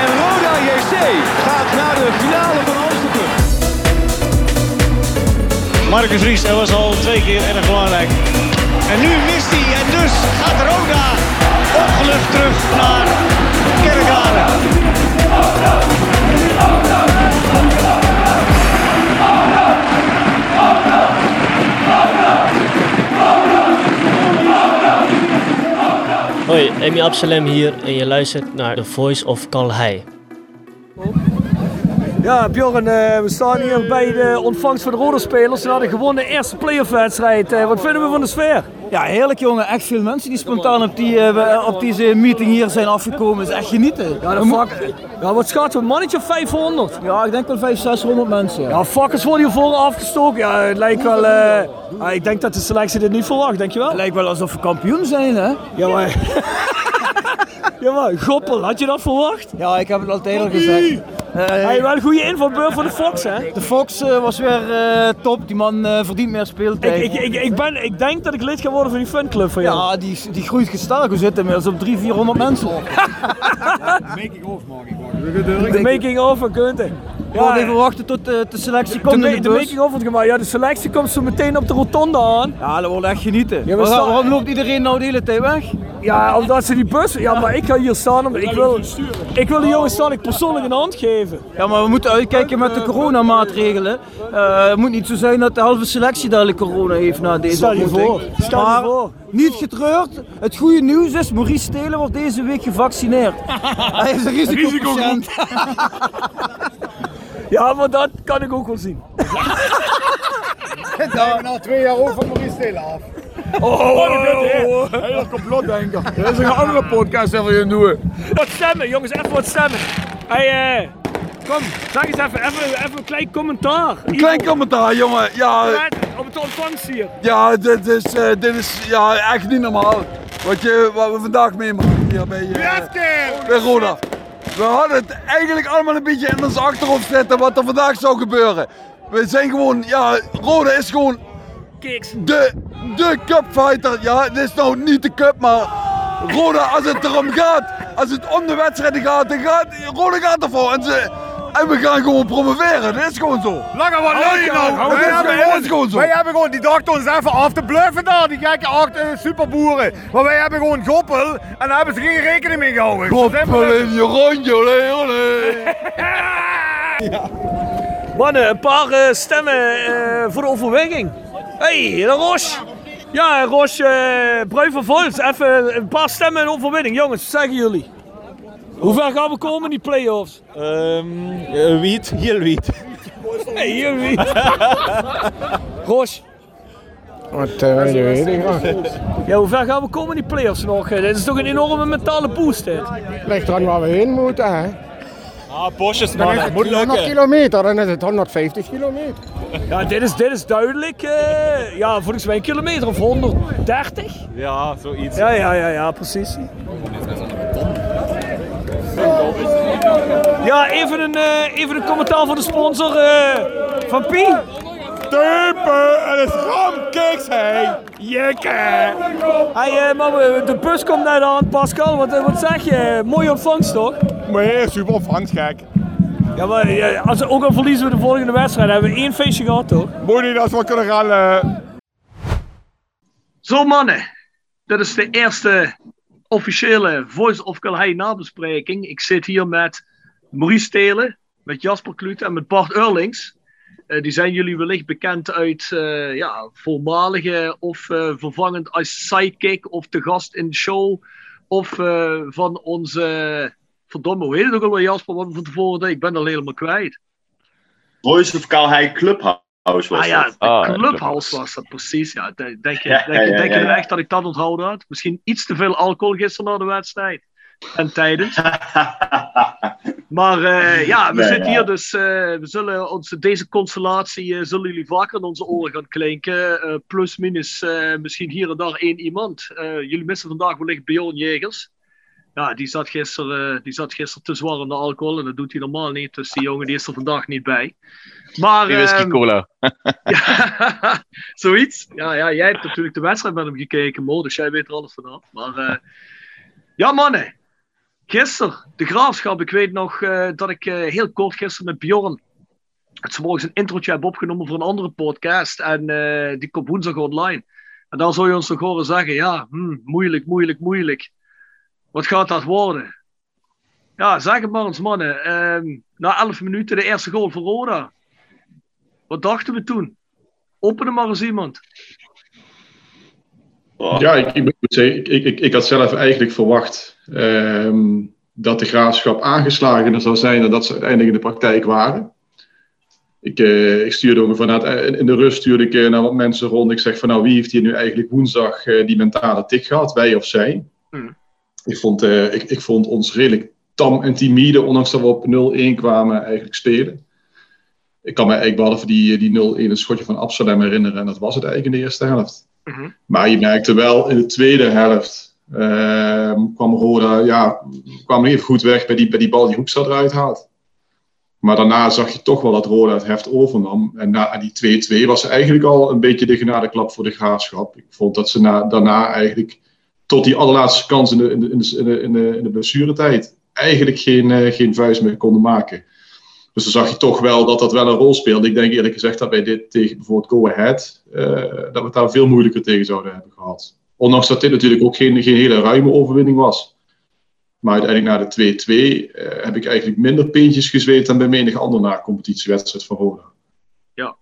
En Roda JC gaat naar de finale van Amsterdam. Marcus Ries, dat was al twee keer erg belangrijk. En nu mist hij en dus gaat Roda opgelucht terug naar Kerkrade. Hoi, Amy Absalem hier en je luistert naar The Voice of Calhei. Ja, Bjorn, eh, we staan hier bij de ontvangst van de Roderspelers. Ze hadden gewonnen de eerste playoff wedstrijd. Eh, wat vinden we van de sfeer? Ja, heerlijk jongen. Echt veel mensen die spontaan op, die, eh, op deze meeting hier zijn afgekomen. Is echt genieten. Ja, fuck. Ja, wat schat, een mannetje of 500? Ja, ik denk wel 500, 600 mensen. Ja. Fuckers worden hier voor afgestoken. Ja, het lijkt wel... ah, ik denk dat de selectie dit niet verwacht, denk je wel? Het lijkt wel alsof we kampioen zijn, hè? Ja, maar... ja, maar Goppel, had je dat verwacht? Ja, ik heb het altijd al gezegd. Eh, Hij wel een goede invalbeurt voor de Fox, hè? de Fox eh, was weer eh, top. Die man eh, verdient meer speeltijd. Ik, ik, ik, ik, ben, ik denk dat ik lid ga worden van die fanclub van jou. ja, die, die groeit gestaag. We zitten inmiddels op 300, 400 mensen. De making of van Gunther. Ja, even wachten tot de selectie de, komt de de bus. making of wordt gemaakt. Ja, de selectie komt zo meteen op de rotonde aan. Ja, dat wordt echt genieten. Waarom- staan- waarom loopt iedereen nou de hele tijd weg? Ja, omdat ze die bus... Ja, maar ik ga hier staan. Omdat ik, wil, ik wil de jongens staan ik persoonlijk een hand geven. Ja, maar we moeten uitkijken met de coronamaatregelen. Eh, het moet niet zo zijn dat de halve selectie dadelijk corona heeft na deze Stel je ontmoeting. voor, stel je maar voor. niet getreurd. Het goede nieuws is, Maurice Stelen wordt deze week gevaccineerd. Hij is een risicopatiënt. Ja, maar dat kan ik ook wel zien. Na twee jaar van Maurice Stelen af. Oh, oh, Hele complotdenker. Dat is een andere podcast dat we hier doen. Wat stemmen, jongens, even wat stemmen. Hey, eh, kom, zeg eens even, even, even een klein commentaar. Klein commentaar, jongen. Ja, Op het ontvangst hier. ja dit, is, eh, dit is ja, echt niet normaal. Wat, je, wat we vandaag meemaken hier bij, eh, bij Roda. We hadden het eigenlijk allemaal een beetje in ons achterhoofd zitten wat er vandaag zou gebeuren. We zijn gewoon, ja, Roda is gewoon Kiks. de, de cupfighter. Ja, het is nou niet de cup, maar Roda, als het erom gaat, als het om de wedstrijden gaat, dan gaat Roda gaat ervoor. En, ze, en we gaan gewoon promoveren. Dat is gewoon zo. Langer wat leuk je nou. Wij hebben gewoon- gewoon, dat is gewoon zo. wij hebben gewoon, die dachten ons even af te bluffen daar, die gekke acht uh, superboeren. Maar wij hebben gewoon goppel en daar hebben ze geen rekening mee gehouden. Is in je rondje, olé, olé. Mannen, een paar eh, stemmen eh, voor de overweging. Hey, de Roche. Ja, Roche, uh, Brui van Vols. Even een paar stemmen en overwinning. Jongens, wat zeggen jullie? Hoe ver gaan we komen in die play-offs? Ehm, wiet, heel wiet. Nee, hier wie? Roche. Wat weet ik Ja, hoe ver gaan we komen in die play-offs nog? Dit is toch een enorme mentale boost, dit? Ligt eraan waar we heen moeten, hè. Ah, bosjes man, het moet lukken. kilometer, dan is het 150 kilometer. Ja, dit is, dit is duidelijk. eh, ja, volgens mij een kilometer of 130. Ja, zoiets. Ja, ja, ja, ja, precies. Ja, even een, eh, even een commentaar van de sponsor eh, van Pi. Steupen en een schamkiks, hé. Jekke. Hey, eh, maar we- de bus komt net aan. Pascal, wat, wat zeg je? Mooie ontvangst toch? Maar heel super ontvangst, gek. Ja, maar eh, als, ook al verliezen we de volgende wedstrijd, hebben we één feestje gehad toch? Moet niet als we kunnen gaan. eh, Zo mannen, dit is de eerste officiële Voice of Calhei nabespreking. Ik zit hier met Maurice Telen, met Jasper Klute en met Bart Eurlings. Eh, die zijn jullie wellicht bekend uit eh, ja, voormalige of eh, vervangend als sidekick of te gast in de show. Of eh, van onze, verdomme, hoe heet het ook alweer Jasper, wat we van tevoren? Ik ben al helemaal kwijt. Voice of Calhei Clubhouse was Ah ja, dat. de Clubhouse was dat precies. Ja. De- Denk je, denk, je- ja, ja, denk je ja, nu ja. echt dat ik dat onthouden had? Misschien iets te veel alcohol gisteren na de wedstrijd. En tijdens. maar eh, ja, we Nee, zitten ja. hier dus. eh, we zullen onze, deze constellatie eh, zullen jullie vaker in onze oren gaan klinken. Eh, plus, minus eh, misschien hier en daar één iemand. Eh, jullie missen vandaag wellicht Bjorn Jegers. Ja, die zat, gisteren, eh, die zat gisteren te zwaar aan de alcohol en dat doet hij normaal niet. Dus die jongen die is er vandaag niet bij. Maar, Die whisky ehm, cola. ja, zoiets. Ja, ja, jij hebt natuurlijk de wedstrijd met hem gekeken, Mo, dus jij weet er alles vanaf. Maar eh, ja, mannen. Gisteren, de graafschap. Ik weet nog eh, dat ik heel kort gisteren met Bjorn het morgens een introotje heb opgenomen voor een andere podcast. En die komt woensdag online. En dan zou je ons nog horen zeggen: ja, hm, moeilijk, moeilijk, moeilijk. Wat gaat dat worden? Ja, zeg het maar eens, mannen. Ehm, na 11 minuten de eerste goal voor Roda. Wat dachten we toen? Open hem maar eens iemand. Ja, ik, ik, ik, ik, ik, had zelf eigenlijk verwacht ehm, dat de graafschap aangeslagener zou zijn dan dat ze uiteindelijk in de praktijk waren. Ik, eh, ik stuurde ongeveer na het- in de rust stuurde ik eh, naar wat mensen rond. Ik zeg van nou, wie heeft hier nu eigenlijk woensdag eh, die mentale tik gehad, wij of zij? Hmm. Ik vond, eh, ik, ik vond ons redelijk tam en timide, ondanks dat we op 0-1 kwamen, eigenlijk spelen. Ik kan me eigenlijk behalve die, die 0-1 een schotje van Absalem herinneren en dat was het eigenlijk in de eerste helft. Maar je merkte wel in de tweede helft ehm, kwam Roda, ja, kwam even goed weg bij die, bij die bal die Hoekstra eruit haalt. Maar daarna zag je toch wel dat Roda het heft overnam. En na die 2-2 was eigenlijk al een beetje de genadeklap voor de graafschap. Ik vond dat ze na, daarna eigenlijk tot die allerlaatste kans in de, in in de, in de, blessuretijd eigenlijk geen, eh, geen vuist meer konden maken. Dus dan zag je toch wel dat dat wel een rol speelde. Ik denk eerlijk gezegd dat wij dit tegen bijvoorbeeld Go Ahead, eh, dat we het daar veel moeilijker tegen zouden hebben gehad. Ondanks dat dit natuurlijk ook geen, hele ruime overwinning was. Maar uiteindelijk na de 2-2 eh, heb ik eigenlijk minder peentjes gezweet dan bij menig andere na-competitiewedstrijd van Roda. Ja,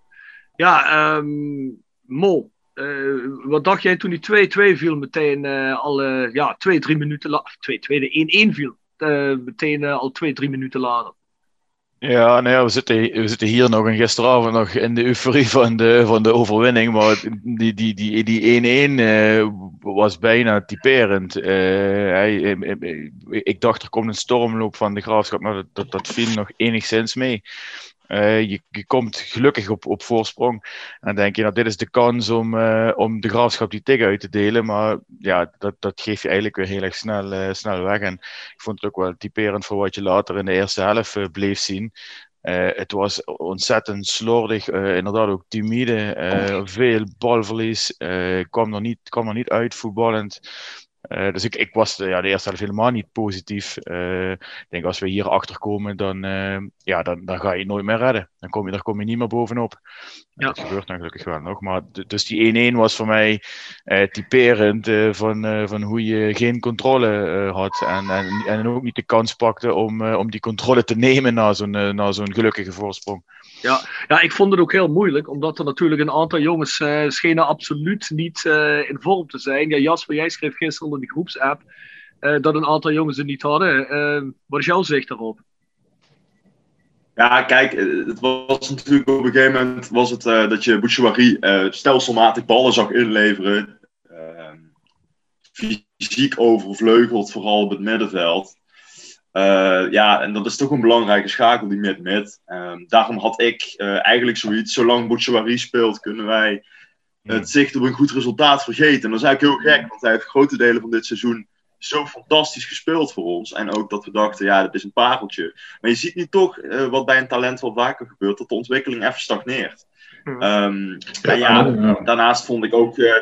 ja ehm, Mo, eh, wat dacht jij toen die 2-2 viel meteen eh, al ja, twee, drie minuten later? 2-2, de 1-1 viel meteen al twee, drie minuten later. Ja, nou ja, we zitten, we zitten hier nog en gisteravond nog in de euforie van de, van de overwinning. Maar die 1-1 die, die, die 1-1, eh, was bijna typerend. Eh, hij, eh, ik dacht er komt een stormloop van de graafschap, maar dat, dat, dat viel nog enigszins mee. Eh, je, je komt gelukkig op, op voorsprong. En dan denk je, nou, dit is de kans om, eh, om de graafschap die tik uit te delen. Maar ja, dat, dat geef je eigenlijk weer heel erg snel, eh, snel weg. En ik vond het ook wel typerend voor wat je later in de eerste helft bleef zien. Het was ontzettend slordig, inderdaad ook timide, eh, veel balverlies, kwam, er niet, kwam er niet uit voetballend. Eh, dus ik, ik was de, ja, de eerste helft helemaal niet positief. Eh, ik denk als we hier achter komen, dan, eh, ja, dan, dan ga je het nooit meer redden. Dan kom je, daar kom je niet meer bovenop. En Dat gebeurt dan gelukkig wel nog. Maar dus die 1-1 was voor mij eh, typerend eh, van, eh, van hoe je geen controle eh, had. En, en, en ook niet de kans pakte om, eh, om die controle te nemen na zo'n eh, na zo'n gelukkige voorsprong. Ja, ja, ik vond het ook heel moeilijk, omdat er natuurlijk een aantal jongens eh, schenen absoluut niet eh, in vorm te zijn. Ja, Jasper, jij schreef gisteren in de groepsapp eh, dat een aantal jongens het niet hadden. Wat is jouw zicht daarop? Ja, kijk, het was natuurlijk op een gegeven moment was het, dat je Bouchouari stelselmatig ballen zag inleveren. Fysiek overvleugeld, vooral op het middenveld. Eh, ja, en dat is toch een belangrijke schakel, die mid-mid. Ehm, daarom had ik eh, eigenlijk zoiets, zolang Bouchouari speelt, kunnen wij het zicht op een goed resultaat vergeten. En dat is eigenlijk heel gek, want hij heeft grote delen van dit seizoen zo fantastisch gespeeld voor ons. En ook dat we dachten, ja, dit is een pareltje. Maar je ziet nu toch, eh, wat bij een talent wel vaker gebeurt, dat de ontwikkeling even stagneert. Ehm, en Ja, ja, ja. daarnaast vond ik ook eh,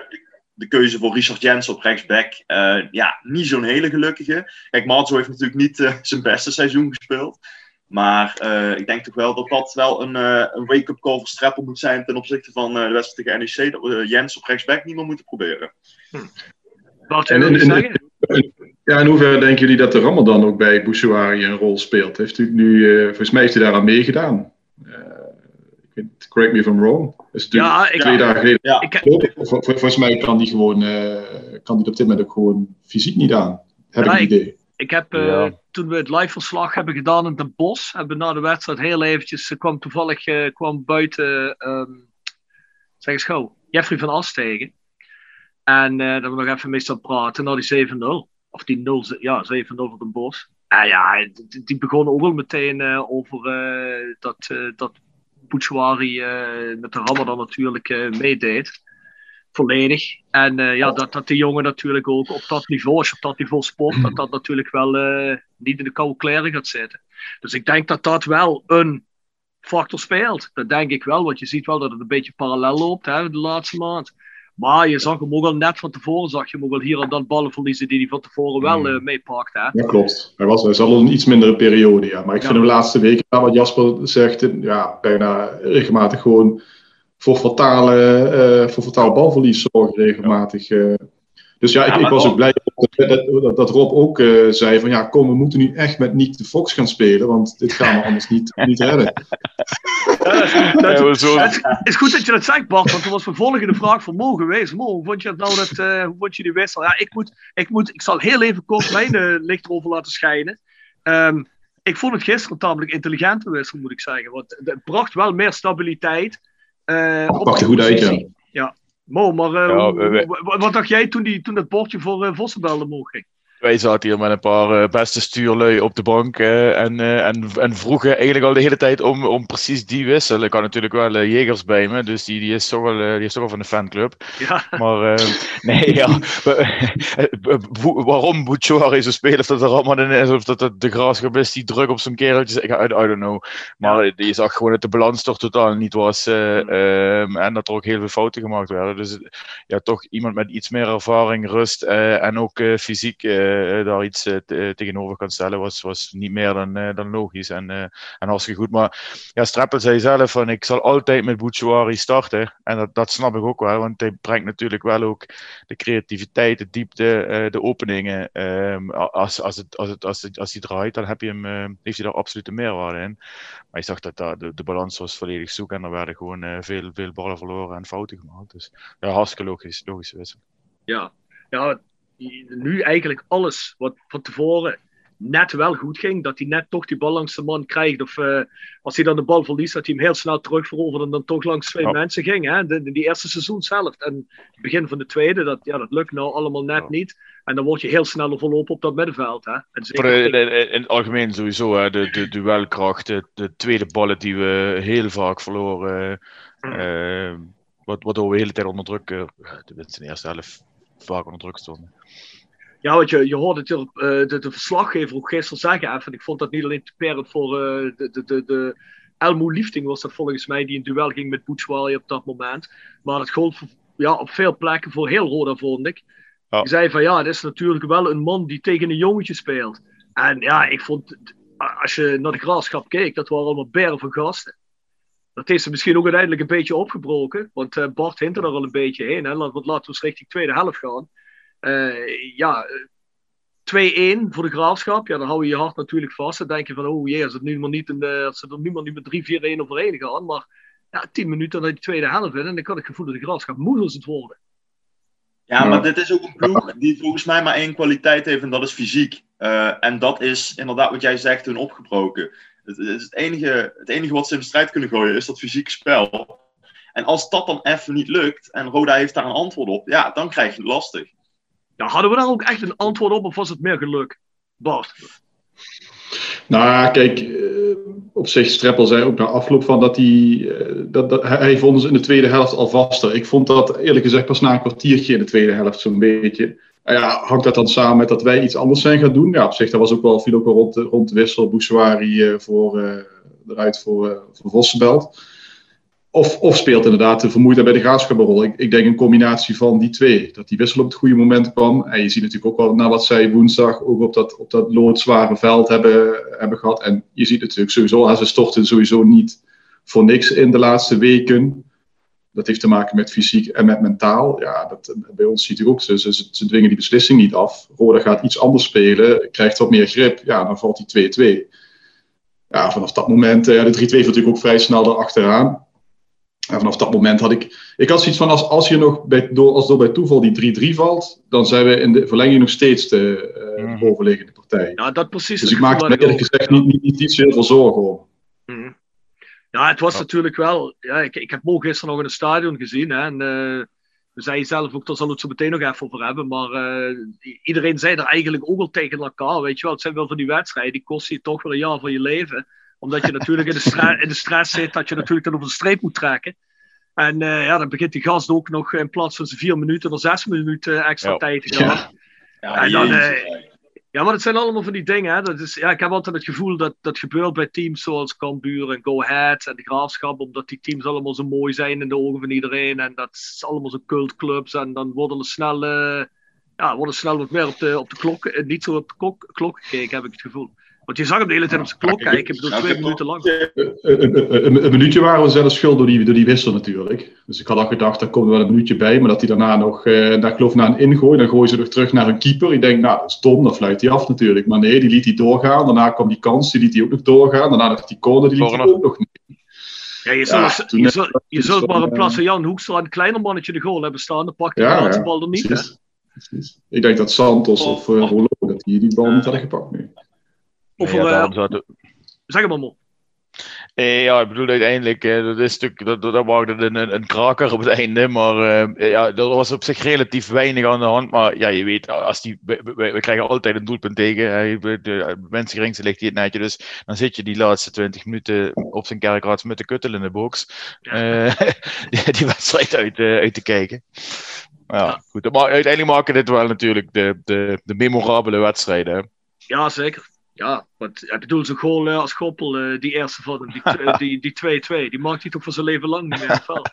de keuze voor Richard Jens op rechtsback eh, ja, niet zo'n hele gelukkige. Kijk, Marzo heeft natuurlijk niet eh, zijn beste seizoen gespeeld. Maar eh, ik denk toch wel dat dat wel een, eh, een wake-up call voor Streppel moet zijn ten opzichte van eh, de wedstrijd tegen NEC. Dat we Jens op rechtsback niet meer moeten proberen. Bart, En jij wil in, in- zeggen? ja, in hoeverre denken jullie dat de Ramadan ook bij Bouchouari een rol speelt? Heeft u nu, eh, volgens mij heeft hij daar aan meegedaan. Eh, correct me if I'm wrong. Is natuurlijk Ja, ik- twee dagen geleden. Ja. Ik- Vol- vol- Volgens mij kan die gewoon, eh, kan die op dit moment ook gewoon fysiek niet aan. Heb Ja, ik ik- idee. Ik heb, eh, Ja. toen we het liveverslag hebben gedaan in Den Bosch, hebben we na de wedstrijd heel eventjes, er kwam toevallig eh, kwam buiten, ehm, zeg eens gauw, Jeffrey van As tegen. En eh dat we nog even mee staan praten, na die 7-0. Of die 0, ja, 7-0 voor Den Bosch. En ja, die, die begon ook al meteen eh, over eh, dat, eh dat Bouchouari eh, met de Ramadan natuurlijk eh, meedeed. Volledig. En eh, ja, dat, dat de jongen natuurlijk ook op dat niveau, als je op dat niveau sport, dat dat natuurlijk wel niet in de koude kleren gaat zitten. Dus ik denk dat dat wel een factor speelt. Dat denk ik wel, want je ziet wel dat het een beetje parallel loopt hè, de laatste maand. Maar je zag hem ook al net van tevoren, zag je hem ook al hier en dan ballen verliezen die hij van tevoren wel eh, meepakt. Hè? Ja, klopt. Hij was, hij zal een iets mindere periode, ja. Maar ik Ja. vind hem de laatste weken, wat Jasper zegt, ja, bijna regelmatig gewoon voor fatale, eh, voor fatale balverlies zorgen regelmatig. eh. Dus ja, ik, Ja, ik was Rob- ook blij dat, dat, Rob ook eh, zei van ja, kom, we moeten nu echt met Nick de Fox gaan spelen, want dit gaan we anders niet, niet redden. Het is goed dat je dat zegt, Bart, want er was mijn volgende vraag voor Mo geweest. Mo, hoe vond je het nou dat, eh, hoe vond je die wissel? Ja, ik, moet, ik, moet, ik zal heel even kort mijn eh, licht erover laten schijnen. Ehm, ik vond het gisteren een tamelijk intelligente wissel, moet ik zeggen. Want het bracht wel meer stabiliteit. eh op Pakte goed uit, ja. Ja. Mo, maar eh, Ja, hoe- we- we- hoe- wat dacht jij toen, die, toen dat bordje voor uh, omhoog ging? Wij zaten hier met een paar eh, beste stuurlui op de bank eh, en, eh, en, en vroegen eigenlijk al de hele tijd om, om precies die wissel. Ik had natuurlijk wel eh, Jegers bij me, dus die, die, is toch wel, die is toch wel van de fanclub. Ja. Maar nee, ja. waarom Bouchouari zo spelen, of dat er allemaal in is, of dat het de graafschap is die druk op zijn kereltjes, ik, I, I don't know. Maar je zag gewoon dat de balans toch totaal niet was eh, ehm, en dat er ook heel veel fouten gemaakt werden. Dus ja, toch iemand met iets meer ervaring, rust en ook fysiek daar iets eh, te- tegenover kan stellen, was, was niet meer dan, eh, dan logisch en, eh, en hartstikke goed. Maar ja, Streppel zei zelf van ik zal altijd met Bouchouari starten. En dat, dat snap ik ook wel, want hij brengt natuurlijk wel ook de creativiteit, de diepte, eh, de openingen. Ehm, als, als, het, als, het, als, het, als hij draait, dan heb je hem, eh, heeft hij daar absoluut een meerwaarde in. Maar je zag dat de, de balans was volledig zoek en er werden gewoon eh, veel, veel ballen verloren en fouten gemaakt. Dus ja, hartstikke logisch, logische wissel. Ja, ja, nu eigenlijk alles wat van tevoren net wel goed ging, dat hij net toch die bal langs de man krijgt. Of eh, als hij dan de bal verliest, dat hij hem heel snel terugveroverde en dan toch langs twee Ja. mensen ging. Hè? De, de- die eerste seizoenshelft. En het begin van de tweede, dat, ja, dat lukt nou allemaal net niet. En dan word je heel snel verlopen op dat middenveld. Hè? En zeker de- in het algemeen sowieso, hè, de, de duelkracht, de, de tweede ballen die we heel vaak verloren. eh, wat, waardoor we de hele tijd onder druk, eh, tenminste in de eerste helft, vaak onder druk stonden. Ja, want je, je hoorde hier, eh, de, de verslaggever ook gisteren zeggen. Van, ik vond dat niet alleen typerend voor eh, de, de, de, de Elmo Liefting was dat volgens mij, die in duel ging met Boetswali op dat moment. Maar het gold voor- ja, op veel plekken voor heel Roda, vond ik. Ja. Die zei van ja, het is natuurlijk wel een man die tegen een jongetje speelt. En ja, ik vond, als je naar de graafschap keek, dat waren allemaal bergen van gasten. Dat heeft ze misschien ook uiteindelijk een beetje opgebroken. Want eh, Bart hint er al een beetje heen. Hè? Want laten we eens richting tweede helft gaan. Eh, ja, eh, 2-1 voor de graafschap. Ja, dan hou je je hart natuurlijk vast. Dan denk je van, oh jee, als, het nu maar niet, een, eh, als ze er nu maar niet met 3-4-1 overheen gaan. Maar ja, 10 minuten naar die tweede helft in. En dan kan ik het gevoel dat de graafschap moe als het worden. Ja, maar dit is ook een ploeg die volgens mij maar één kwaliteit heeft en dat is fysiek. Eh, en dat is inderdaad wat jij zegt, hun opgebroken. Het, het, is het, enige, het enige wat ze in de strijd kunnen gooien is dat fysieke spel. En als dat dan even niet lukt en Roda heeft daar een antwoord op, ja, dan krijg je het lastig. Ja, hadden we daar ook echt een antwoord op of was het meer geluk? Bart. Nou, kijk, eh, op zich, Streppel zei ook na afloop van dat hij, eh, dat, dat, hij, hij vond ons in de tweede helft al vaster. Ik vond dat eerlijk gezegd pas na een kwartiertje in de tweede helft zo'n beetje. Nou ja, hangt dat dan samen met dat wij iets anders zijn gaan doen? Ja, op zich, dat was ook wel, viel ook wel rond rond de wissel. Bouchouari eh, voor, eh, eruit voor, eh voor Vossenbelt. of, of speelt inderdaad de vermoeidheid bij de graafschap een rol. Ik, ik denk een combinatie van die twee. Dat die wissel op het goede moment kwam. En je ziet natuurlijk ook wel naar wat zij woensdag ook op dat, op dat loodzware veld hebben, hebben gehad. En je ziet natuurlijk sowieso, ze storten sowieso niet voor niks in de laatste weken. Dat heeft te maken met fysiek en met mentaal. Ja, dat, bij ons ziet u ook, ze, ze, ze dwingen die beslissing niet af. Roda gaat iets anders spelen, krijgt wat meer grip. Ja, dan valt die 2-2. Ja, vanaf dat moment, ja, de 3-2 natuurlijk ook vrij snel erachteraan. En vanaf dat moment had ik. Ik had zoiets van: als, als je nog bij, door, als door bij toeval die 3-3 valt, dan zijn we in de verlenging nog steeds de, uh, de bovenliggende partij. Ja, dat precies. Dus ik maak me eerlijk gezegd niet, niet, niet iets heel veel zorgen om. Mm. Ja, het was natuurlijk wel. Ja, ik, ik heb Mo gisteren nog in het stadion gezien. Hè, en uh, we zeiden zelf ook, daar zal het zo meteen nog even over hebben. Maar uh, iedereen zei er eigenlijk ook wel tegen elkaar. Weet je wel, het zijn wel van die wedstrijden, die kosten je toch wel een jaar van je leven omdat je natuurlijk in de, stra- in de stress zit, dat je natuurlijk dan over de streep moet trekken. En uh, ja, dan begint die gast ook nog in plaats van zijn vier minuten er zes minuten extra ja. tijd te gaan. Ja. en dan, uh, ja, maar het zijn allemaal van die dingen. Hè. Dat is, ja, ik heb altijd het gevoel dat dat gebeurt bij teams zoals Cambuur en Go Ahead en de Graafschap, omdat die teams allemaal zo mooi zijn in de ogen van iedereen. En dat is allemaal zo cultclubs. En dan worden er snel, uh, ja, worden snel wat meer op de, op de klok, niet zo op de klok, klok gekeken, heb ik het gevoel. Want je zag hem de hele tijd op zijn klok kijken. Ik bedoel, twee minuten lang. Een, een, een, minuutje waren we zelfs schuld door die, door die wissel natuurlijk. Dus ik had al gedacht, daar komt wel een minuutje bij. Maar dat hij daarna nog, uh, daar geloof na een ingooi, dan gooien ze nog terug naar een keeper. Ik denk, nou, dat is dom, dan fluit hij af natuurlijk. Maar nee, die liet hij doorgaan. Daarna kwam die kans, die liet hij ook nog doorgaan. Daarna nog die corner, die liet hij ook nog niet. Ja, je zult, ja, je zult, je zult maar in plaats van Jan Hoekstra een kleiner mannetje de goal hebben staan. Dan pak je ja, de laatste bal er niet. Precies. Ik denk dat Santos of uh, Rolo, dat die die bal niet hadden gepakt nu. Of nee, ja, het... Zeg maar, man. Eh, ja, ik bedoel uiteindelijk, eh, dat is natuurlijk, dat, dat maakte een, een, een kraker op het einde, maar uh, ja, er was op zich relatief weinig aan de hand. Maar ja, je weet, als die, we, we, we krijgen altijd een doelpunt tegen. De, de, mensen geringste ligt hij het netje, dus dan zit je die laatste 20 minuten op zijn kerkraads met de kuttel in de box. Ja. die, die wedstrijd uit, uit te kijken. Ja, ja, goed. Maar uiteindelijk maken dit wel natuurlijk de, de, de memorabele wedstrijden. Ja, zeker. Ja, want ik bedoel, zo'n goal uh, als Goppel, uh, die eerste van hem, die 2-2, die, die, die maakt hij toch voor zijn leven lang niet meer in het veld.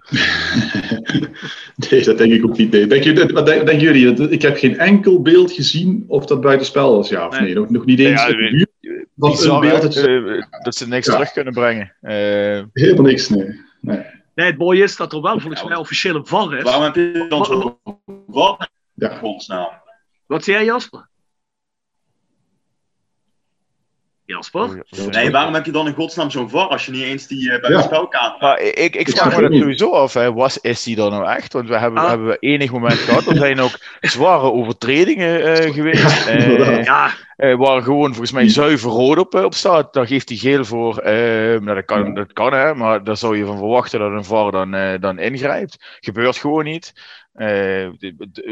nee, dat denk ik ook niet. Nee. Denk je, wat denken jullie? Ik heb geen enkel beeld gezien of dat buitenspel was, ja of nee. nee. Nog, nog niet eens. Ja, ja, wat een beeld dat, uh, dat ze niks ja. terug kunnen brengen. Helemaal niks, nee. nee. Nee, het mooie is dat er wel volgens mij officieel een VAR is. Waarom heb je dan zo'n VAR? Ja. Wat zei jij, Jasper? Jasper? Oh, nee, waarom heb je dan in godsnaam zo'n VAR als je niet eens die uh, bij ja. de spelkamer maar ik, ik, ik vraag me dat sowieso af, hè. Was, is die dan nou echt? Want we hebben, ah. hebben we enig moment gehad. Er zijn ook zware overtredingen uh, geweest. Uh, ja. waar gewoon volgens mij zuiver rood op, op staat. Daar geeft hij geel voor. nou, dat kan, dat kan hè, maar daar zou je van verwachten dat een VAR dan, dan ingrijpt. Gebeurt gewoon niet. Uh,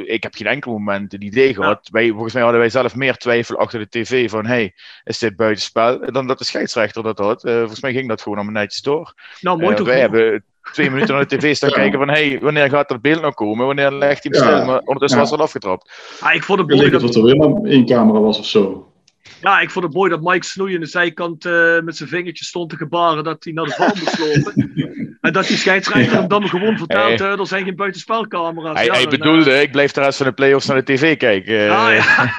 ik heb geen enkel moment een idee gehad. Ja. Wij, volgens mij hadden wij zelf meer twijfel achter de tv van hey, is dit buitenspel? Dan dat de scheidsrechter dat had. Uh, volgens mij ging dat gewoon allemaal netjes door. Nou, mooi uh, toch wij hebben twee minuten naar de tv staan ja. kijken van hey, wanneer gaat dat beeld nog komen? Wanneer legt hij hem ja. stil? Maar ondertussen was er al afgetrapt. Ah, ik vond het mooi dat... dat er weer maar één camera was of zo. Ja, ik vond het mooi dat Mike Snoei aan de zijkant uh, met zijn vingertjes stond te gebaren dat hij naar de bal moest lopen. en dat die scheidsrechter hem dan gewoon vertelt, hey. uh, er zijn geen buitenspelcamera's. Hij, ja, hij dan, bedoelde, uh, ik blijf de rest van de play-offs naar de tv kijken. Ah, ja.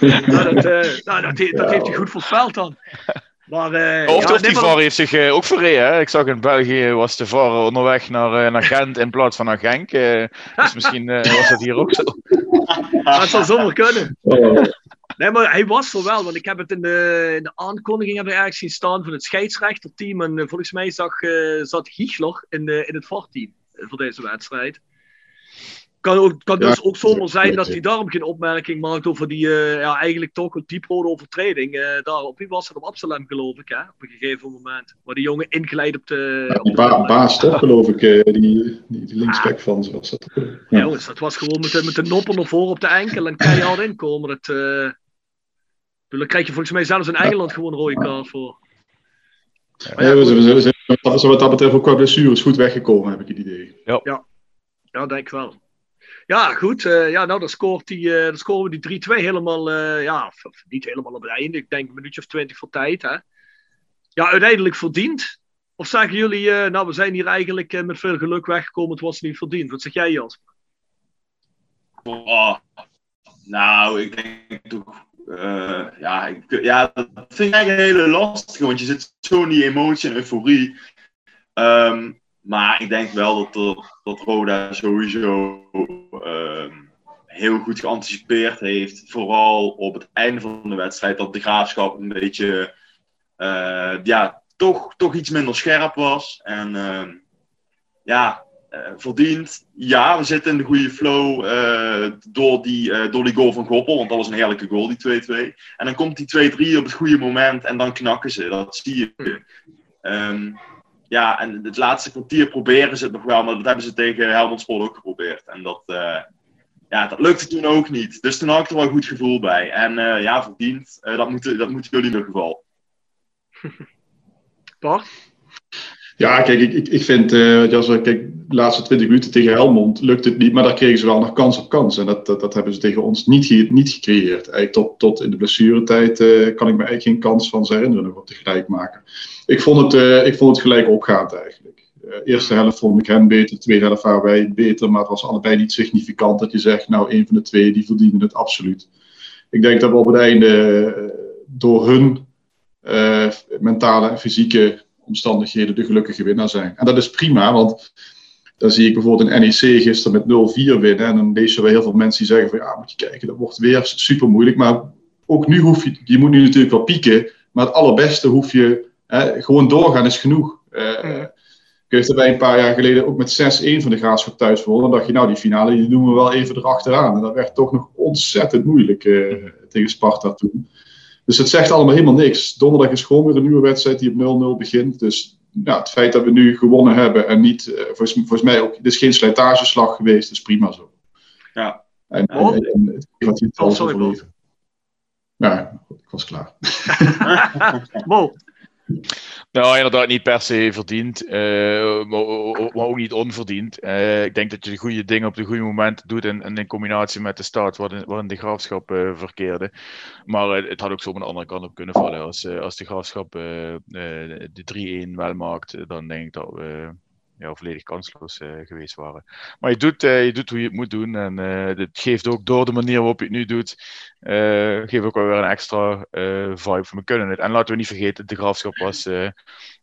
nou, dat, nou, dat, dat heeft hij goed voorspeld dan. Maar, uh, of ja, of die VAR heeft zich uh, ook verreden. Ik zag in België was de VAR onderweg naar, uh, naar Gent in plaats van naar Genk. dus misschien was dat hier ook zo. dat zou zomaar kunnen. Nee, maar hij was er wel, want ik heb het in de, in de aankondiging heb ik eigenlijk zien staan van het scheidsrechterteam. En volgens mij zag, zat Giechler in, de, in het VAR-team voor deze wedstrijd kan, ook, kan dus ja, ook zomaar zijn dat hij daarom geen opmerking maakt over die uh, ja, eigenlijk toch een dieprode overtreding. Uh, daar, op wie was het? Op Absalem geloof ik, hè? op een gegeven moment. Waar die jongen inglijdt op de... Ja, die ba baas toch geloof ik, uh, die, die, die linksback ah. van ze was dat. Ja. jongens, dat was gewoon met de, met de noppen naar voren op de enkel en keihard inkomen. Dat, dan krijg je volgens mij zelfs in Engeland gewoon een rode kaart voor. Ja, ja, we zijn wat dat betreft ook qua blessures goed weggekomen, heb ik het idee. Ja, ja. ja denk ik wel. Ja, goed. Uh, ja, nou, dan, scoort die, uh, dan scoren we die 3-2 helemaal, uh, ja, niet helemaal op het einde. Ik denk een minuutje of twintig voor tijd. Hè? ja, uiteindelijk verdiend? Of zeggen jullie, eh, nou, we zijn hier eigenlijk eh, met veel geluk weggekomen, het was niet verdiend? Wat zeg jij, Jasper? Oh, nou, ik denk toch. eh, ja, ik, ja, dat vind ik eigenlijk een hele lastige, want je zit zo in die emotie en euforie. Ehm, maar ik denk wel dat, Roda sowieso ehm, heel goed geanticipeerd heeft. Vooral op het einde van de wedstrijd, dat de graafschap een beetje. eh, ja, toch, toch iets minder scherp was. En ehm, ja, eh, verdiend. Ja, we zitten in de goede flow eh, door, die, door die goal van Goppel. Want dat was een heerlijke goal, die 2-2. En dan komt die 2-3 op het goede moment en dan knakken ze. Dat zie je. Ehm, ja, en het laatste kwartier proberen ze het nog wel. Maar dat hebben ze tegen Helmond Sport ook geprobeerd. En dat, eh, ja, dat lukte toen ook niet. Dus toen had ik er wel een goed gevoel bij. En eh, ja, verdiend. eh, dat, moeten, dat moeten jullie in ieder geval. Bart? Ja, kijk, ik, ik, vind, zo, kijk, de laatste 20 minuten tegen Helmond lukt het niet, maar daar kregen ze wel nog kans op kans. En dat, dat, dat hebben ze tegen ons niet, niet gecreëerd. Eigenlijk tot, tot in de blessuretijd eh, kan ik me eigenlijk geen kans van ze herinneren op te gelijk maken. Ik vond het, eh, ik vond het gelijk opgaand eigenlijk. Eerste helft vond ik hen beter, tweede helft waren wij beter, maar het was allebei niet significant dat je zegt, nou, een van de twee die verdienen het absoluut. Ik denk dat we op het einde door hun mentale en fysieke omstandigheden de gelukkige winnaar zijn. En dat is prima, want dan zie ik bijvoorbeeld een NEC gisteren met 0-4 winnen. En dan lees je wel heel veel mensen die zeggen van ja, moet je kijken, dat wordt weer super moeilijk. Maar ook nu hoef je, je moet nu natuurlijk wel pieken. Maar het allerbeste hoef je, hè, gewoon doorgaan is genoeg. Eh, Ik dat wij een paar jaar geleden ook met 6-1 van de Graafschap thuis wonnen. Dan dacht je, nou die finale die doen we wel even erachteraan. En dat werd toch nog ontzettend moeilijk eh, tegen Sparta toen. Dus het zegt allemaal helemaal niks. Donderdag is gewoon weer een nieuwe wedstrijd die op 0-0 begint. Dus ja, het feit dat we nu gewonnen hebben en niet, eh, volgens, volgens mij ook, het is geen slijtageslag geweest, is prima zo. Ja. En, en, en, en het wat hij het Oh, sorry. Ja, ik was klaar. Mo. Nou, inderdaad niet per se verdiend, eh, maar, ook niet onverdiend. Eh, ik denk dat je de goede dingen op de goede momenten doet en, in combinatie met de start waarin, de graafschap eh, verkeerde. Maar het had ook zo aan de andere kant op kunnen vallen. Als, als de graafschap de 3-1 wel maakt, dan denk ik dat we ja, volledig kansloos eh, geweest waren. Maar je doet, eh, je doet hoe je het moet doen. En eh het geeft ook door de manier waarop je het nu doet, geeft ook wel weer een extra vibe van we kunnen het. En laten we niet vergeten, de graafschap was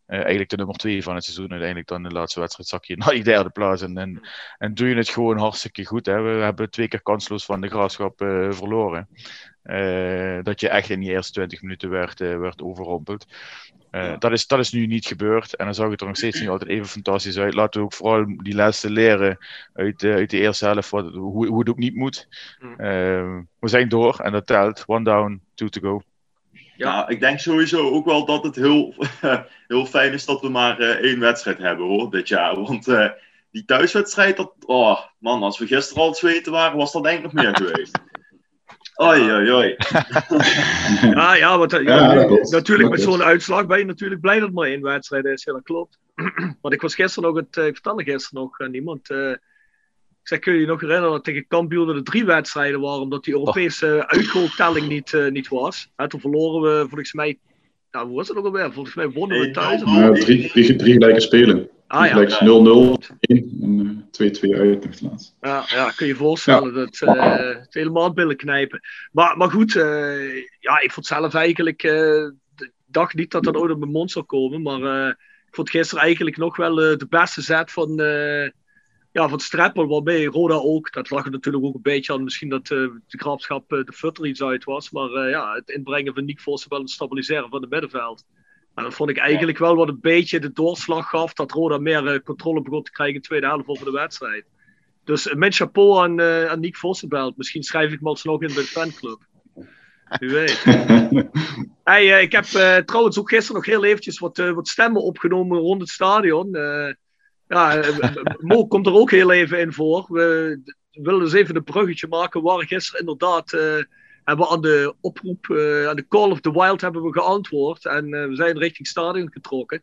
eigenlijk de nummer twee van het seizoen. Uiteindelijk dan de laatste wedstrijd zak je naar die derde plaats. En, en, en doe je het gewoon hartstikke goed. Hè. We hebben twee keer kansloos van de graafschap verloren. Eh, dat je echt in die eerste 20 minuten werd, eh, werd overrompeld. Eh, dat, is, dat is nu niet gebeurd. En dan zag het er nog steeds niet altijd even fantastisch uit. Laten we ook vooral die lessen leren uit, uit de eerste helft, wat, hoe, hoe het ook niet moet. Eh, we zijn door en dat telt. One down, two to go. Ja, ik denk sowieso ook wel dat het heel, heel fijn is dat we maar één wedstrijd hebben hoor, dit jaar. Want die thuiswedstrijd, dat, oh man, als we gisteren al zweten waren, was dat denk ik nog meer geweest. Ja, ja, want, eh, ja, Ja, dat klopt. natuurlijk met zo'n uitslag ben je natuurlijk blij dat het maar één wedstrijd is. Ja, dat klopt. Want ik was gisteren nog, het, eh, ik vertelde gisteren nog aan iemand. eh, ik zeg, kun je je nog herinneren dat tegen Kampioen er drie wedstrijden waren, omdat die Europese uitgoaltelling niet, niet was. En toen verloren we volgens mij, nou, hoe was het ook alweer? Volgens mij wonnen we thuis. Ja, drie, drie, drie gelijke spelen. Ah, ja. Drie gelijke 0-0, 1 en eh, 2-2 uit nog laatst. Ja, ja, kun je je voorstellen dat eh, het helemaal billen knijpen. Maar, maar goed, eh, ja, ik vond zelf eigenlijk, d- dacht niet dat dat ooit op mijn mond zou komen, maar ik vond gisteren eigenlijk nog wel de beste zet van, ja, van Streppel, waarbij Roda ook, dat lag er natuurlijk ook een beetje aan, misschien dat de graafschap de futter iets uit was, maar ja, het inbrengen van Nick Vossen wel het stabiliseren van het middenveld. En dat vond ik eigenlijk wel wat een beetje de doorslag gaf dat Roda meer eh, controle begon te krijgen in de tweede helft over de wedstrijd. Dus uh, met chapeau aan, uh, aan Nick Vossenbelt. Misschien schrijf ik me alsnog in bij de fanclub. Wie weet. hey, uh, ik heb uh, trouwens ook gisteren nog heel eventjes wat, wat stemmen opgenomen rond het stadion. Eh, ja, Mo komt er ook heel even in voor. We willen dus even een bruggetje maken. Waren gisteren inderdaad... eh, hebben we aan de oproep, uh, aan de Call of the Wild hebben we geantwoord. En uh, we zijn richting stadion getrokken.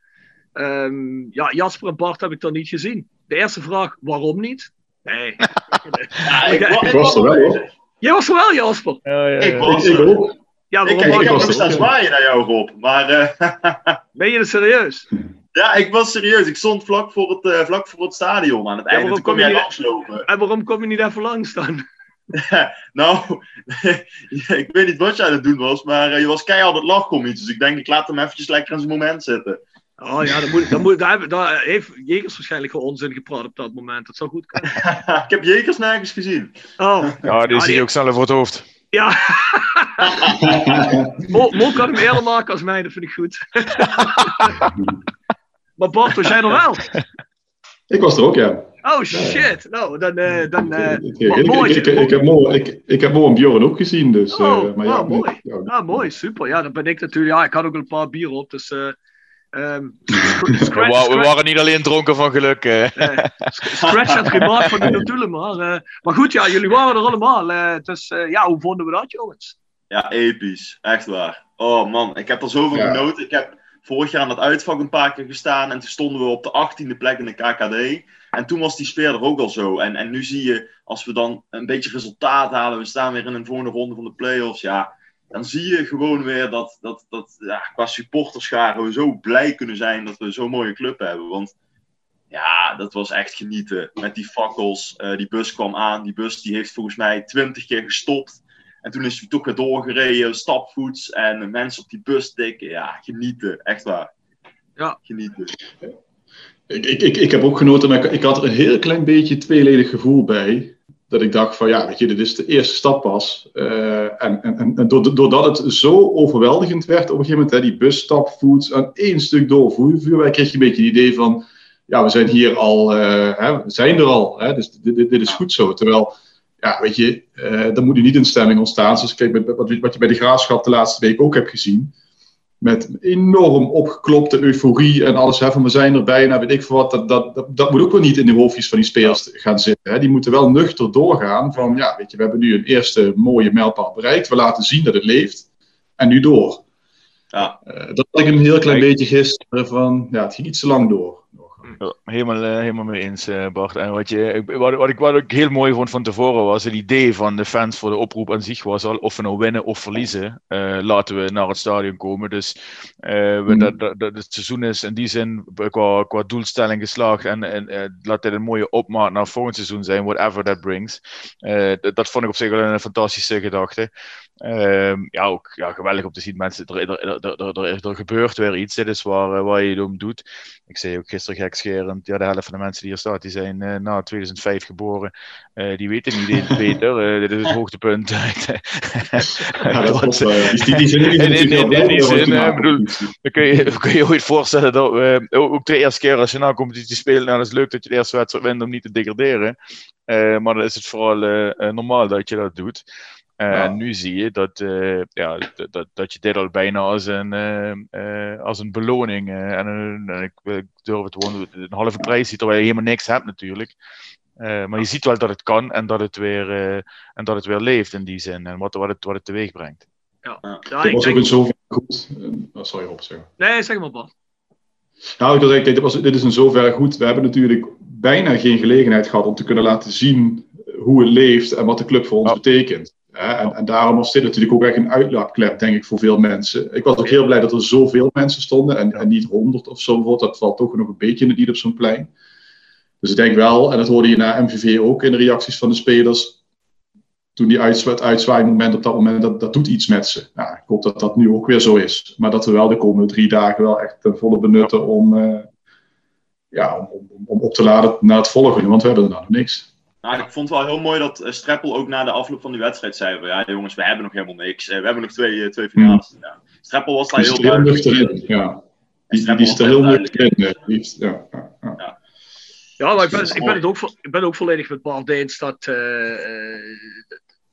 Um, ja, Jasper en Bart heb ik dan niet gezien. De eerste vraag, waarom niet? Nee. ja, ik, ik, was er wel hoor. Jij was er wel, Jasper? Ja, ja, ik was er. ook. Ja, ik, heb staan zwaaien naar jou, Rob. Maar eh, Ben je er serieus? ja, ik was serieus. Ik stond vlak voor het, eh, vlak voor het stadion aan het einde. waarom Toen kwam kom je jij langslopen. En waarom kom je niet even langs dan? nou, ik weet niet wat jij aan het doen was, maar eh, je was keihard aan het lachen om iets. Dus ik denk, ik laat hem eventjes lekker in zijn moment zitten. Oh ja, dan moet, dan moet, daar, hebben- daar heeft Jekers waarschijnlijk voor onzin gepraat op dat moment. Dat zou goed kunnen. ik heb Jekers nergens gezien. Oh. Ja, die zie je ook sneller voor het hoofd. Ja. Mo, Mo kan hem eerder maken als mij, dat vind ik goed. maar Bart, was jij er wel? Ik was er ook, ja. Oh shit. Nou, dan... eh dan eh, mooi. ik, ik, ik heb Mo, ik, ik heb Mo en Bjorn ook gezien, dus... Oh, eh, maar ja, oh, mooi. ja, Ah, mooi, super. Ja, dan ben ik natuurlijk... Ja, ik had ook een paar bier op, dus... eh ehm, scratch, We, waren niet alleen dronken van geluk. Scratch het gemaakt van de natuurlijk, maar. eh, maar goed, ja, jullie waren er allemaal. eh, dus ja, hoe vonden we dat, jongens? Ja, episch. Echt waar. Oh man, ik heb er zoveel Ja. genoten. Ik heb vorig jaar aan het uitvak een paar keer gestaan. En toen stonden we op de 18e plek in de KKD. En toen was die sfeer er ook al zo. En, en nu zie je, als we dan een beetje resultaat halen. We staan weer in een volgende ronde van de play-offs. Ja, dan zie je gewoon weer dat, dat, dat ja, qua supporterscharen we zo blij kunnen zijn dat we zo'n mooie club hebben. Want ja, dat was echt genieten. Met die fakkels. Eh, die bus kwam aan. Die bus die heeft volgens mij twintig keer gestopt. En toen is hij toch weer doorgereden, stapvoets. En mensen op die bus tikken. Ja, genieten. Echt waar. Ja. Genieten. Ik, ik, ik, heb ook genoten, maar ik, had er een heel klein beetje tweeledig gevoel bij. Dat ik dacht van ja, weet je, dit is de eerste stap pas. Eh, en en, en doordat het zo overweldigend werd op een gegeven moment, hè, die bus, stapvoets, aan één stuk door vuur- vuurwerk, kreeg je een beetje het idee van, ja, we zijn hier al, eh, hè, we zijn er al, hè, dus dit, is goed zo. Terwijl, ja, weet je, eh dan moet er niet een stemming ontstaan. Zoals kijk, wat, wat je bij de graafschap de laatste week ook hebt gezien met enorm opgeklopte euforie en alles. Hè, van we zijn er bijna, weet ik veel wat. Dat, dat, dat, dat moet ook wel niet in de hoofdjes van die spelers gaan zitten. Hè. Die moeten wel nuchter doorgaan van, ja, weet je, we hebben nu een eerste mooie mijlpaal bereikt. We laten zien dat het leeft. En nu door. Ja. Eh, dat had ik een heel klein beetje gisteren van, ja, het ging iets te lang door. Ja, helemaal, eh, helemaal mee eens, eh, Bart. En wat, je, ik- wat, wat, ik, wat ik heel mooi vond van tevoren was, het idee van de fans voor de oproep aan zich was al, of we nou winnen of verliezen, eh, laten we naar het stadion komen. Dus we, Mhm. dat, dat, dat het seizoen is in die zin qua, qua doelstelling geslaagd en, en laat dit een mooie opmaat naar volgend seizoen zijn, whatever that brings. Dat, dat vond ik op zich wel een fantastische gedachte. Ehm, ja, ook ja, geweldig om te zien, mensen, er, er, er, er, gebeurt weer iets. Dit is waar, waar je het om doet. Ik zei ook gisteren gekscherend, ja, de helft van de mensen die hier staat, die zijn eh, na 2005 geboren. Eh, die weten niet eens beter. Eh, dit is het hoogtepunt. Ja, dat eh, die- die- zin- In- die zin, bedoel, kun je, kun je ooit voorstellen dat we, ook de eerste keer als je na competitie speelt, nou, dat is leuk dat je de eerste wedstrijd wint om niet te degraderen. Maar dan is het vooral normaal dat je dat doet. Eh, Ja. En nu zie je dat, eh, ja, dat, dat, dat je dit al bijna als een, eh, eh, als een beloning en een, en ik, ik durf het gewoon een halve prijs ziet, terwijl je helemaal niks hebt natuurlijk. Eh, maar je ziet wel dat het kan en dat het weer, eh, en dat het weer leeft in die zin en wat, wat, het, wat het teweeg brengt. Ja, Ja, ja dat ik was ook in zoverre goed. Oh, sorry, Rob, zeg. Nee, zeg maar, Bart. Nou, ik wil zeggen, dit, was, dit is in zoverre goed. We hebben natuurlijk bijna geen gelegenheid gehad om te kunnen laten zien hoe het leeft en wat de club voor ons betekent. En, en daarom was dit natuurlijk ook echt een uitlaatklep, denk ik, voor veel mensen. Ik was ook heel blij dat er zoveel mensen stonden en, en niet honderd of zo. Dat valt toch nog een beetje in het niet op zo'n plein. Dus ik denk wel, en dat hoorde je na MVV ook in de reacties van de spelers. Toen die uitswa het uitzwaaimoment op dat moment, dat, dat doet iets met ze. Nou, ik hoop dat dat nu ook weer zo is. Maar dat we wel de komende drie dagen wel echt ten volle benutten om, eh, ja, om, om, om op te laden naar het volgende. Want we hebben er nou nog niks. Nou, ik vond het wel heel mooi dat eh, Streppel ook na de afloop van die wedstrijd zei: van, Ja, jongens, we hebben nog helemaal niks. Eh, we hebben nog twee, eh, twee finales. Ja. Streppel was daar Die is heel er heel duidelijk. in. Ja. Die, die, die is er heel nuchter in. die is- ja, ja, ja. Ja, maar ik ben, ik ben, het, ook, ik ben ook volledig met Bart eens dat... eh, eh,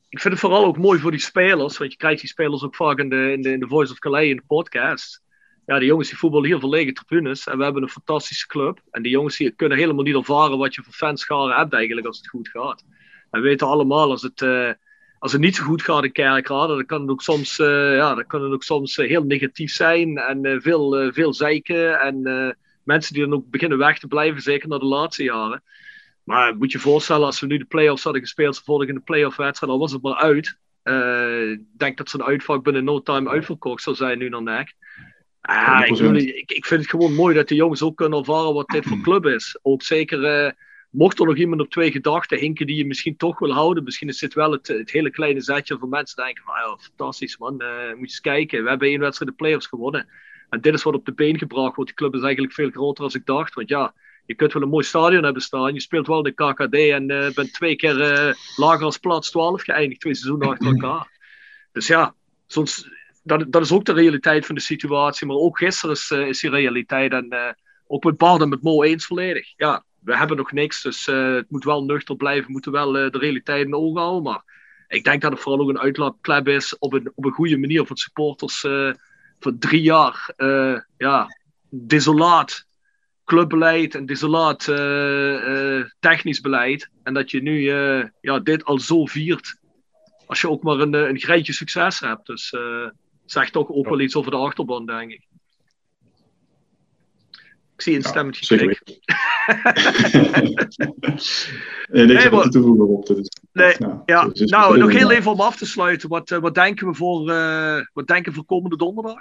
ik vind het vooral ook mooi voor die spelers, want je krijgt die spelers ook vaak in de, in de, in de Voice of Calais in de podcast. Ja, die jongens die voetballen heel veel lege tribunes en we hebben een fantastische club. En die jongens die kunnen helemaal niet ervaren wat je voor fanscharen hebt eigenlijk als het goed gaat. En we weten allemaal, als het, eh, als het niet zo goed gaat in Kerkrade, dan kan het ook soms, eh, ja, dan kan ook soms eh, heel negatief zijn en veel, veel zeiken en mensen die dan ook beginnen weg te blijven, zeker na de laatste jaren. Maar moet je voorstellen, als we nu de play-offs hadden gespeeld, in de play-off wedstrijd, dan was het maar uit. Ik denk dat zijn uitvak binnen no time uitverkocht zal zijn nu naar NEC. Ah, ik, 100%. bedoel, ik, ik vind het gewoon mooi dat de jongens ook kunnen ervaren wat dit voor club is. Ook zeker, eh, mocht er nog iemand op twee gedachten hinken die je misschien toch wil houden. Misschien is dit wel het, het hele kleine zetje voor mensen die denken van, ja, fantastisch man, eh, moet je eens kijken. We hebben één wedstrijd de playoffs gewonnen. En dit is wat op de been gebracht wordt. Die club is eigenlijk veel groter dan ik dacht. Want ja, je kunt wel een mooi stadion hebben staan. Je speelt wel de KKD en eh, bent twee keer lager als plaats 12 geëindigd. Twee seizoenen achter elkaar. Dus ja, soms, dat, dat is ook de realiteit van de situatie. Maar ook gisteren is, eh, is die realiteit. En ook met Bart en met Mo eens volledig. Ja, we hebben nog niks. Dus eh, het moet wel nuchter blijven. We moeten wel eh, de realiteit in ogen houden. Maar ik denk dat het vooral ook een uitlaatklep is. Op een, op een goede manier voor supporters. voor drie jaar. ja, desolaat clubbeleid en desolaat technisch beleid. En dat je nu ja, dit al zo viert. Als je ook maar een, een greintje succes hebt. Dus zegt toch ook wel iets over de achterban, denk ik. Ik zie een stemmetje zeker klik. Nee, niks Nee, maar- te voegen op. Dat Nee, nou, ja, het is nou, nog heel even om af te sluiten. Wat, eh, wat denken we voor, eh, wat denken we voor komende donderdag?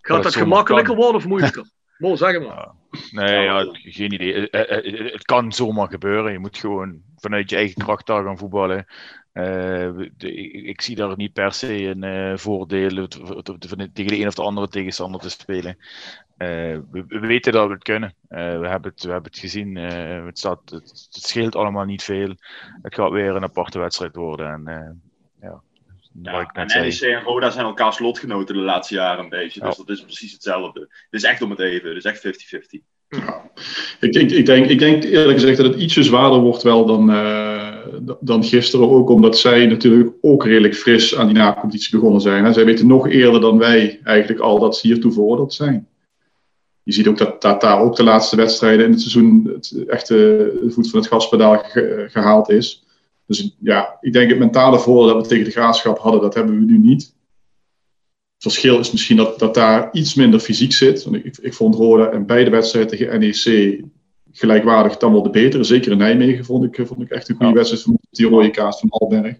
Gaat het dat zomaar gemakkelijker kan. worden of moeilijker? Mo, zeg maar. Nee, ja, geen idee. Eh, eh, Het kan zomaar gebeuren. Je moet gewoon vanuit je eigen kracht daar gaan voetballen. Eh, de- ik, ik zie daar niet per se een eh, voordeel tegen de een of de andere tegenstander te spelen. Eh, we, we weten dat we het kunnen. Eh, we, hebben het, we hebben het gezien. Eh, het, staat, het, het scheelt allemaal niet veel. Het gaat weer een aparte wedstrijd worden. En, eh, ja, ik En zei. NEC en Roda zijn elkaars lotgenoten de laatste jaren een beetje. Dus dat is precies hetzelfde. Het is echt om het even. Het is echt 50-50. Ik, ik, ik, denk, ik denk eerlijk gezegd dat het ietsje zwaarder wordt wel dan, eh, dan gisteren. Ook omdat zij natuurlijk ook redelijk fris aan die nacompetitie begonnen zijn. Zij weten nog eerder dan wij eigenlijk al dat ze hiertoe veroordeeld zijn. Je ziet ook dat, daar ook de laatste wedstrijden in het seizoen het de voet van het gaspedaal ge- gehaald is. Dus ja, ik denk het mentale voordeel dat we tegen de graafschap hadden, dat hebben we nu niet. Het verschil is misschien dat, dat daar iets minder fysiek zit. Want ik, ik vond Roda en beide wedstrijden tegen NEC gelijkwaardig dan wel de betere. Zeker in Nijmegen vond ik, vond ik echt een goede wedstrijd van die rode kaart van Alberg.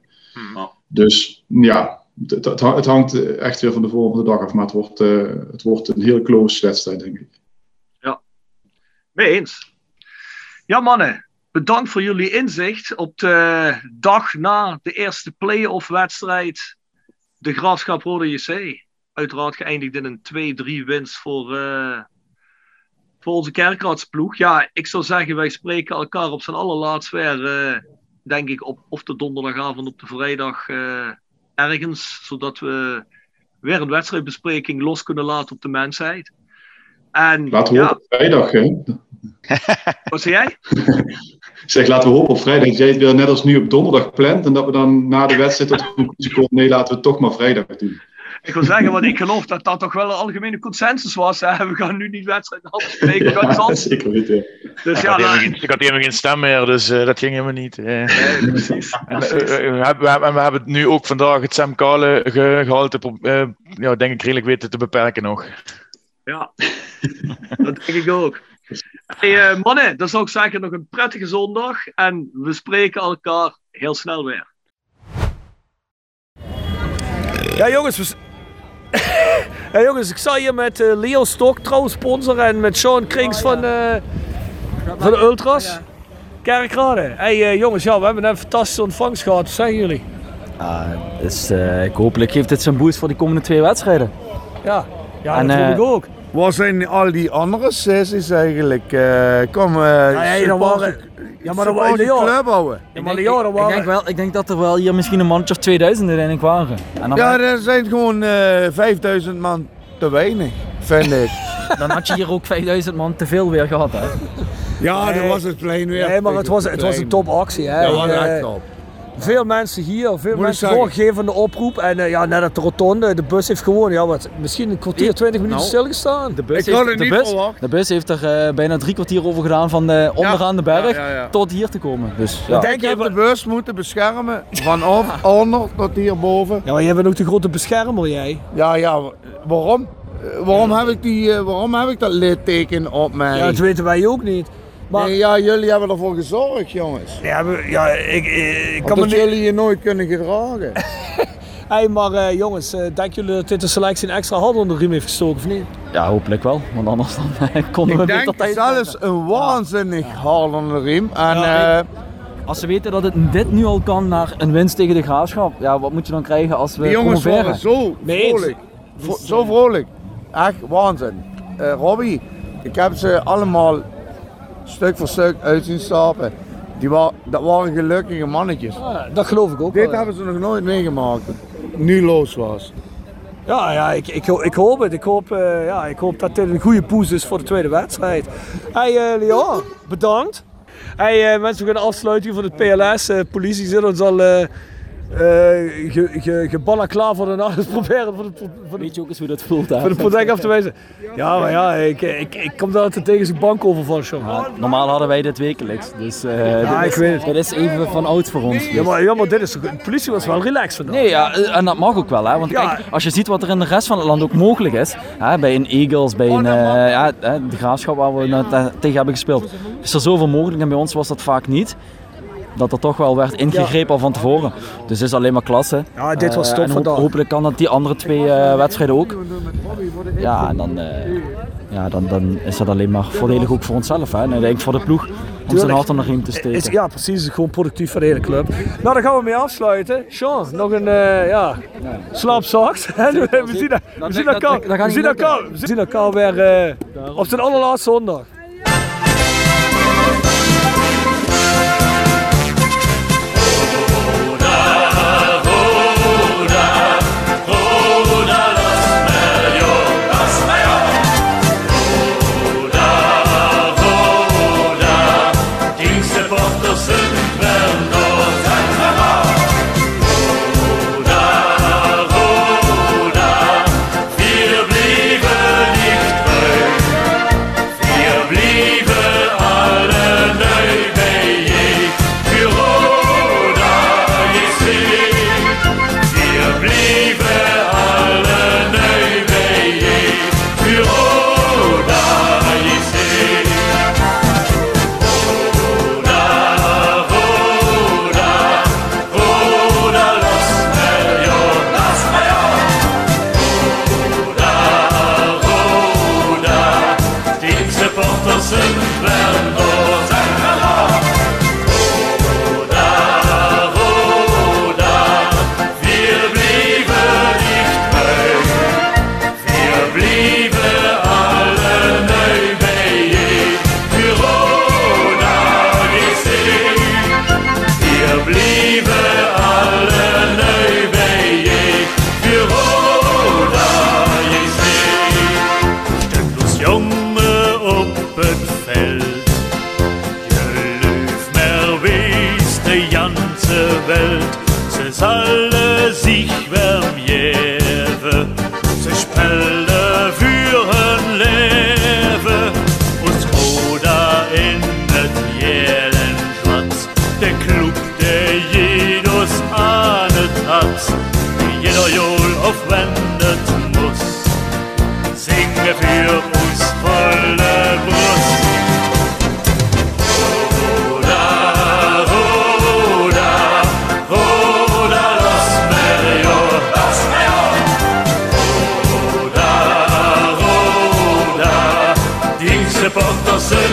Dus ja, het, het, het hangt echt weer van de volgende dag af. Maar het wordt, eh, het wordt een heel close wedstrijd, denk ik. Mee eens. Ja, mannen. Bedankt voor jullie inzicht op de dag na de eerste play-off wedstrijd. De Graafschap Rode JC. Uiteraard geëindigd in een 2-3 winst voor, eh, voor onze kerkraadsploeg. Ja, ik zou zeggen, wij spreken elkaar op zijn allerlaatst weer, eh, denk ik, op of de donderdagavond of de vrijdag eh, ergens. Zodat we weer een wedstrijdbespreking los kunnen laten op de mensheid. En Laten we ja, hopen op vrijdag. Hè? wat zei jij? Zeg, laten we hopen op vrijdag dat jij het weer net als nu op donderdag plant. En dat we dan na de wedstrijd tot de conclusie komen. Nee, laten we het toch maar vrijdag doen. Ik wil zeggen, want ik geloof dat dat toch wel een algemene consensus was. Hè? We gaan nu niet wedstrijden afspreken. iets anders. Zeker weten. Dus ik, ja, had helemaal geen, ik had helemaal geen stem meer, dus eh, dat ging helemaal niet. eh. precies. En, eh, eh, we, hebben, we, hebben, we hebben nu ook vandaag het Sam Kale ge, gehalte, pro- eh, ja, denk ik redelijk weten te beperken nog. Ja, dat denk ik ook. Hey, eh, mannen, dan zou ik zeggen nog een prettige zondag. En we spreken elkaar heel snel weer. Ja, jongens, we... ja, jongens, ik sta hier met eh, Leo Stok, trouwens sponsor, en met Sean Krings van, eh, van de Ultras. Kerkrade. Hey eh, jongens, ja, we hebben een fantastische ontvangst gehad. Wat zeggen jullie? Ah, dus, eh, ik hopelijk geeft dit zijn boost voor die komende twee wedstrijden. Ja, ja En, dat hoop ik ook. Waar zijn al die andere sessies eigenlijk? Eh kom, eh ja, ja, waren- ja, maar die Leo. club houden. Ja, maar Ik denk, wel, ik denk dat er wel hier misschien een mannetje of 2000 uiteindelijk waren. En dan, Ja, er zijn gewoon eh 5000 man te weinig, vind ik. dan had je hier ook 5000 man te veel weer gehad. Hè? Ja, Nee. dan was het plein weer. Nee, maar het was, het was een topactie. Hè. Ja, was Eh, echt top. Veel mensen hier, veel ik mensen de oproep. En eh, ja, net op de rotonde, de bus heeft gewoon ja, wat, misschien een kwartier, twintig minuten Nou, stilgestaan. De bus, Ik heeft, het de, niet bus, de bus heeft er eh, bijna drie kwartier over gedaan van de, onderaan de berg ja, ja. tot hier te komen. Dus, Ja. ja. Denk je hebt de bus moeten beschermen vanaf onder tot hierboven. Ja, maar jij bent ook de grote beschermer, jij. Ja, ja, wa- waarom? Eh, Waarom heb ik, die, eh, waarom heb ik dat litteken op mij? Ja, dat weten wij ook niet. Maar- Nee, ja, jullie hebben ervoor gezorgd, jongens. Ja, we- ja ik, ik, ik kan me niet... jullie je nooit kunnen gedragen. Hey, maar eh, jongens, eh, denken jullie dat dit de selectie een extra hard onder de riem heeft gestoken of niet? Ja, hopelijk wel. Want anders dan eh, konden we Ik beter denk tijd zelfs een waanzinnig hard onder de riem. En Ja, eh, Als ze weten dat het dit nu al kan naar een winst tegen de graafschap, ja, wat moet je dan krijgen als we die jongens promoveren? waren zo vrolijk. Vro- zo vrolijk. Echt waanzin. Eh Robbie, ik heb ze allemaal stuk voor stuk uit zien stappen. Die wa dat waren gelukkige mannetjes. dat geloof ik ook Dit wel, ja. hebben ze nog nooit meegemaakt. Nu los was. Ja, ja ik, ik, ik hoop het. Ik hoop, eh, ja, ik hoop dat dit een goede poes is voor de tweede wedstrijd. Hey eh, Leon, bedankt. Hey eh, mensen, we gaan afsluiten van het PLS. Politie zit ons al eh eh, ge, ge, geballen klaar voor de nacht. Dus proberen voor de, voor de, Weet je ook eens hoe dat voelt? voor de praktijk af te wijzen. Ja, maar ja, ik, ik, ik kom daar altijd tegen zijn bank over van. Ja, normaal hadden wij dit wekelijks, dus eh Ja, dit, ik is, weet het. dit is even van oud voor ons. Ja, maar, ja, maar dit is, de politie was wel relaxed vandaag. Nee, ja, eh, en dat mag ook wel. Hè? Want Ja. kijk, als je ziet wat er in de rest van het land ook mogelijk is, hè, bij een Eagles, bij een, ja, hè, de graafschap waar we net tegen hebben gespeeld, is er zoveel mogelijk en bij ons was dat vaak niet. Dat er toch wel werd ingegrepen al van tevoren. Dus het is alleen maar klasse. Ja, dit was Eh, top vandaag. hopelijk kan dat die andere twee eh, wedstrijden ook. Ja, en dan, eh, ja, dan, dan is dat alleen maar voordelig ook voor onszelf. Hè? En ik denk voor de ploeg om zijn hart onder de riem te steken. Is, ja, precies. Het is gewoon productief voor de hele club. Nou, daar gaan we mee afsluiten. Sean, nog een eh ja, slaapzacht. we zien, we zien dat- elkaar, dat- dat gaat we niet zien lukken. elkaar, we zien elkaar weer eh, op zijn allerlaatste zondag. Reporta-se